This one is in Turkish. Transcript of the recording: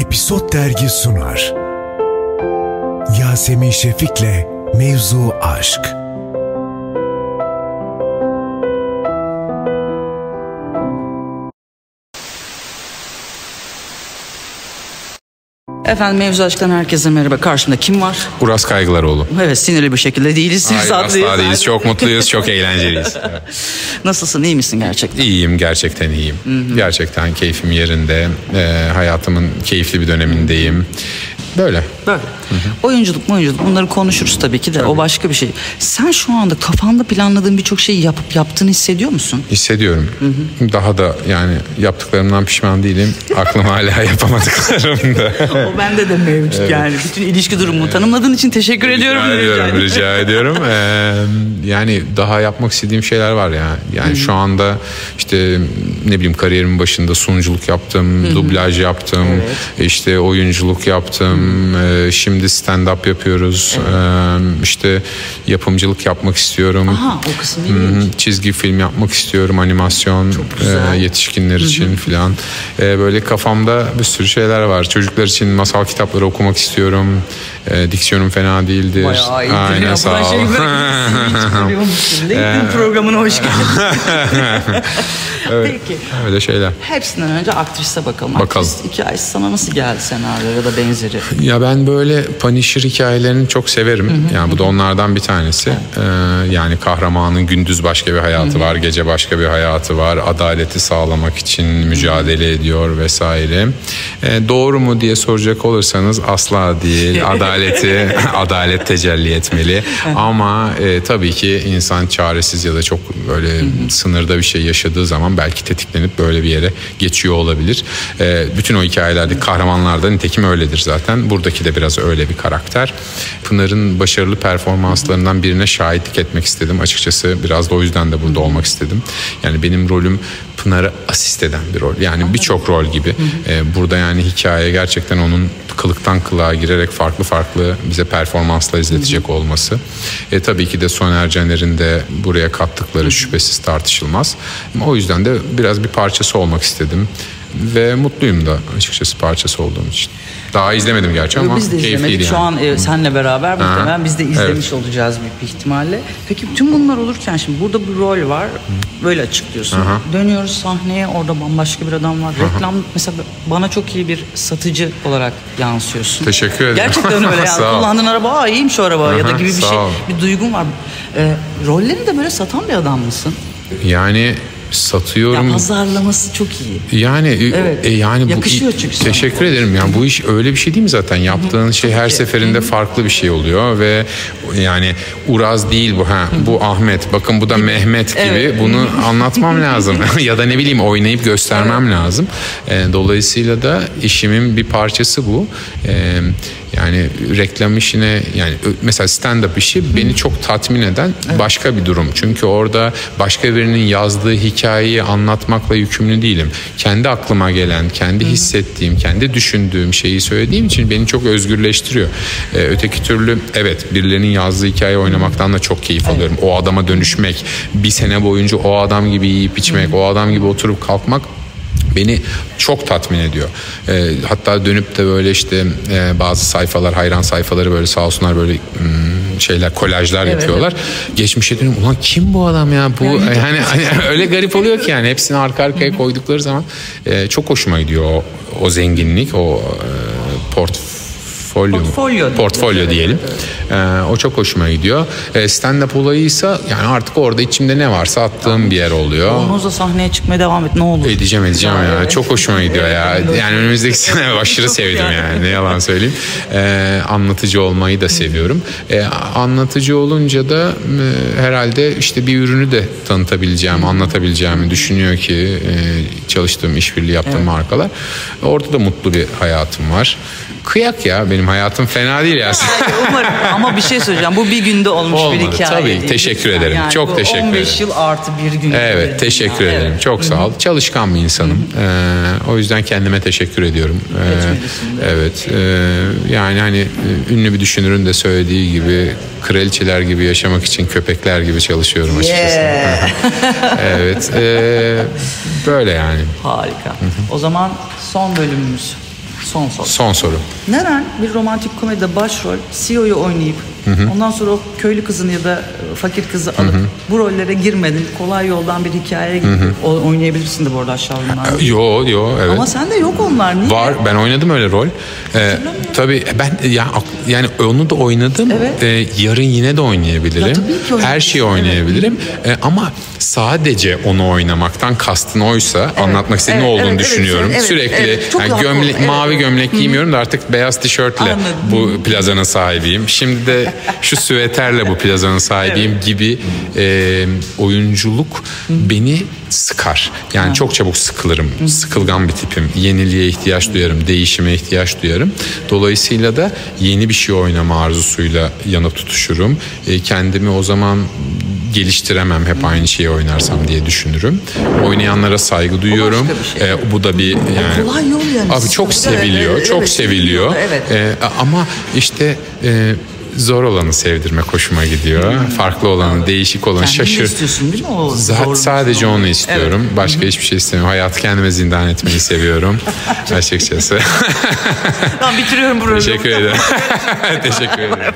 Episod Dergi sunar. Yasemin Şefik'le Mevzu Aşk. Efendim mevzu aşktan herkese merhaba. Karşımda kim var? Uras Kaygılaroğlu. Evet sinirli bir şekilde değiliz. Hayır asla değiliz. Çok mutluyuz, çok eğlenceliyiz. Nasılsın iyi misin gerçekten? İyiyim, gerçekten iyiyim. Gerçekten keyfim yerinde. Ee, hayatımın keyifli bir dönemindeyim. Böyle. Böyle. Oyunculuk oyunculuk bunları konuşuruz tabii ki de o başka bir şey. Sen şu anda kafanda planladığın birçok şeyi yapıp yaptığını hissediyor musun? Hissediyorum. Daha da yani yaptıklarımdan pişman değilim. Aklım hala yapamadıklarım da. o bende de mevcut yani. Bütün ilişki durumumu tanımladığın için teşekkür ediyorum. Rica ediyorum, rica ediyorum. Ee, yani daha yapmak istediğim şeyler var ya. Yani şu anda işte ne bileyim kariyerimin başında sunuculuk yaptım, dublaj yaptım, işte oyunculuk yaptım. Ee, şimdi stand-up yapıyoruz. Ee, işte yapımcılık yapmak istiyorum. Aha o. Hı hı. Çizgi film yapmak istiyorum, animasyon e, yetişkinler için filan. E, böyle kafamda bir sürü şeyler var. Çocuklar için masal kitapları okumak istiyorum. E, diksiyonum fena değildir. Bayağı iyidir Aynen ya. sağ ol. hiç programına hoş geldin. Peki. Öyle şeyler. Hepsinden önce aktrise bakalım. Bakalım. Aktris hikayesi sana nasıl geldi senaryo ya da benzeri? Ya ben böyle Punisher hikayelerini çok severim. Yani bu da onlardan bir tanesi. Ee, yani kahramanın gündüz başka bir hayatı var, gece başka bir hayatı var. Adaleti sağlamak için mücadele ediyor vesaire. Ee, doğru mu diye soracak olursanız asla değil. Adaleti adalet tecelli etmeli. Ama e, tabii ki insan çaresiz ya da çok böyle sınırda bir şey yaşadığı zaman belki tetiklenip böyle bir yere geçiyor olabilir. Ee, bütün o hikayelerde kahramanlarda nitekim öyledir zaten. Buradaki de biraz öyle bir karakter. Pınar'ın başarılı performanslarından birine şahitlik etmek istedim. Açıkçası biraz da o yüzden de burada olmak istedim. Yani benim rolüm Pınar'ı asist eden bir rol. Yani birçok rol gibi. Ee, burada yani hikaye gerçekten onun kılıktan kılığa girerek farklı farklı bize performanslar izletecek olması. E, tabii ki de Soner Caner'in de buraya kattıkları şüphesiz tartışılmaz. O yüzden de biraz bir parçası olmak istedim. Ve mutluyum da açıkçası parçası olduğum için. Daha izlemedim gerçi ama biz de izlemedik. Şu yani. an e, senle beraber muhtemelen biz de Evet. izlemiş olacağız büyük bir ihtimalle. Peki tüm bunlar olurken şimdi burada bir rol var. Böyle açıklıyorsun. Dönüyoruz sahneye orada bambaşka bir adam var. Reklam mesela bana çok iyi bir satıcı olarak yansıyorsun. Teşekkür ederim. Gerçekten öyle yani. Kullandığın araba aa iyiymiş o araba ya da Aha, gibi bir şey. ol. Bir duygun var. E, rollerini de böyle satan bir adam mısın? Yani Ya satıyorum. pazarlaması çok iyi. Yani e, Evet. e, yani bu Yakışıyor çünkü sana. Teşekkür ederim. Yani bu iş öyle bir şey değil mi zaten? Yaptığın şey her seferinde farklı bir şey oluyor ve yani Uraz değil bu ha. Bu Ahmet. Bakın bu da Mehmet gibi. Evet. Bunu anlatmam lazım ya da ne bileyim oynayıp göstermem lazım. E, dolayısıyla da işimin bir parçası bu. E, yani reklam işine yani mesela stand up işi beni çok tatmin eden başka bir durum. Çünkü orada başka birinin yazdığı hikayeyi anlatmakla yükümlü değilim. Kendi aklıma gelen, kendi hissettiğim, kendi düşündüğüm şeyi söylediğim için beni çok özgürleştiriyor. Ee, öteki türlü evet birilerinin yazdığı hikaye oynamaktan da çok keyif alıyorum. O adama dönüşmek, bir sene boyunca o adam gibi yiyip içmek, o adam gibi oturup kalkmak beni çok tatmin ediyor. Ee, hatta dönüp de böyle işte e, bazı sayfalar, hayran sayfaları böyle sağ olsunlar böyle hmm, şeyler, kolajlar yapıyorlar. Geçmişe dönüp ulan kim bu adam ya? Bu yani hani öyle garip oluyor ki yani hepsini arka arkaya koydukları zaman e, çok hoşuma gidiyor o, o zenginlik, o e, portfolyo mu? Portfolyo. portfolyo diyelim. Ee, o çok hoşuma gidiyor. Ee, stand-up olayıysa yani artık orada içimde ne varsa attığım bir yer oluyor. Onunla sahneye çıkmaya devam et ne olur. Edeceğim edeceğim ya. Evet. Çok hoşuma gidiyor ya. Yani önümüzdeki sene aşırı sevdim yani. yani. Ne yalan söyleyeyim. Ee, anlatıcı olmayı da seviyorum. Ee, anlatıcı olunca da e, herhalde işte bir ürünü de tanıtabileceğim, anlatabileceğimi düşünüyor ki e, çalıştığım, işbirliği yaptığım markalar. Orada da mutlu bir hayatım var. Kıyak ya benim hayatım fena değil ya. Umarım ama bir şey söyleyeceğim. Bu bir günde olmuş Olmadı, bir hikaye. tabii. değil. Teşekkür ederim. Çok bu teşekkür 15 ederim. yıl artı bir gün. Evet teşekkür dünya. ederim. Evet. Çok sağ ol. Çalışkan bir insanım. Ee, o yüzden kendime teşekkür ediyorum. Ee, evet. e, yani hani e, ünlü bir düşünürün de söylediği gibi kraliçeler gibi yaşamak için köpekler gibi çalışıyorum açıkçası. Yeah. evet. e, böyle yani. Harika. O zaman son bölümümüz. Son soru. Son soru. Neren bir romantik komedide başrol CEO'yu oynayıp ondan sonra o köylü kızını ya da e, fakir kızı alıp bu rollere girmedin. Kolay yoldan bir hikayeye gidip o- oynayabilirsin de bu arada aşağı bunlar. Yo yo evet. Ama sende yok onlar. Niye? Var ben oynadım öyle rol. Ee, tabii ben ya yani onu da oynadım. Evet. Ee, yarın yine de oynayabilirim. Ya tabii ki Her şeyi oynayabilirim. Ee, ama sadece onu oynamaktan kastın oysa anlatmak istediğin Evet, olduğunu evet, evet, düşünüyorum. evet, Sürekli evet. Çok yani gömle- evet, mavi evet. gömlek giymiyorum da artık beyaz tişörtle Anladım. bu plazanın sahibiyim. Şimdi de şu süveterle bu plazanın sahibiyim gibi e, oyunculuk beni sıkar. Yani çok çabuk sıkılırım. Sıkılgan bir tipim. Yeniliğe ihtiyaç duyarım. Değişime ihtiyaç duyarım. Dolayısıyla da yeni bir şey oynama arzusuyla yanıp tutuşurum. E, kendimi o zaman geliştiremem hep aynı şeyi oynarsam diye düşünürüm. Oynayanlara saygı duyuyorum. şey. E, bu da bir yani kolay yol yani. Abi çok Evet, seviliyor, evet, çok evet, seviliyor. evet. E, ama işte e, zor olanı sevdirmek hoşuma gidiyor. Farklı olanı, değişik olanı, şaşır. istiyorsun değil mi o Za- zorluğu? sadece onu istiyorum. başka hiçbir şey istemiyorum. Hayatı kendime zindan etmeyi seviyorum. Açıkçası. Tamam bitiriyorum programı. Teşekkür ederim. Teşekkür ederim.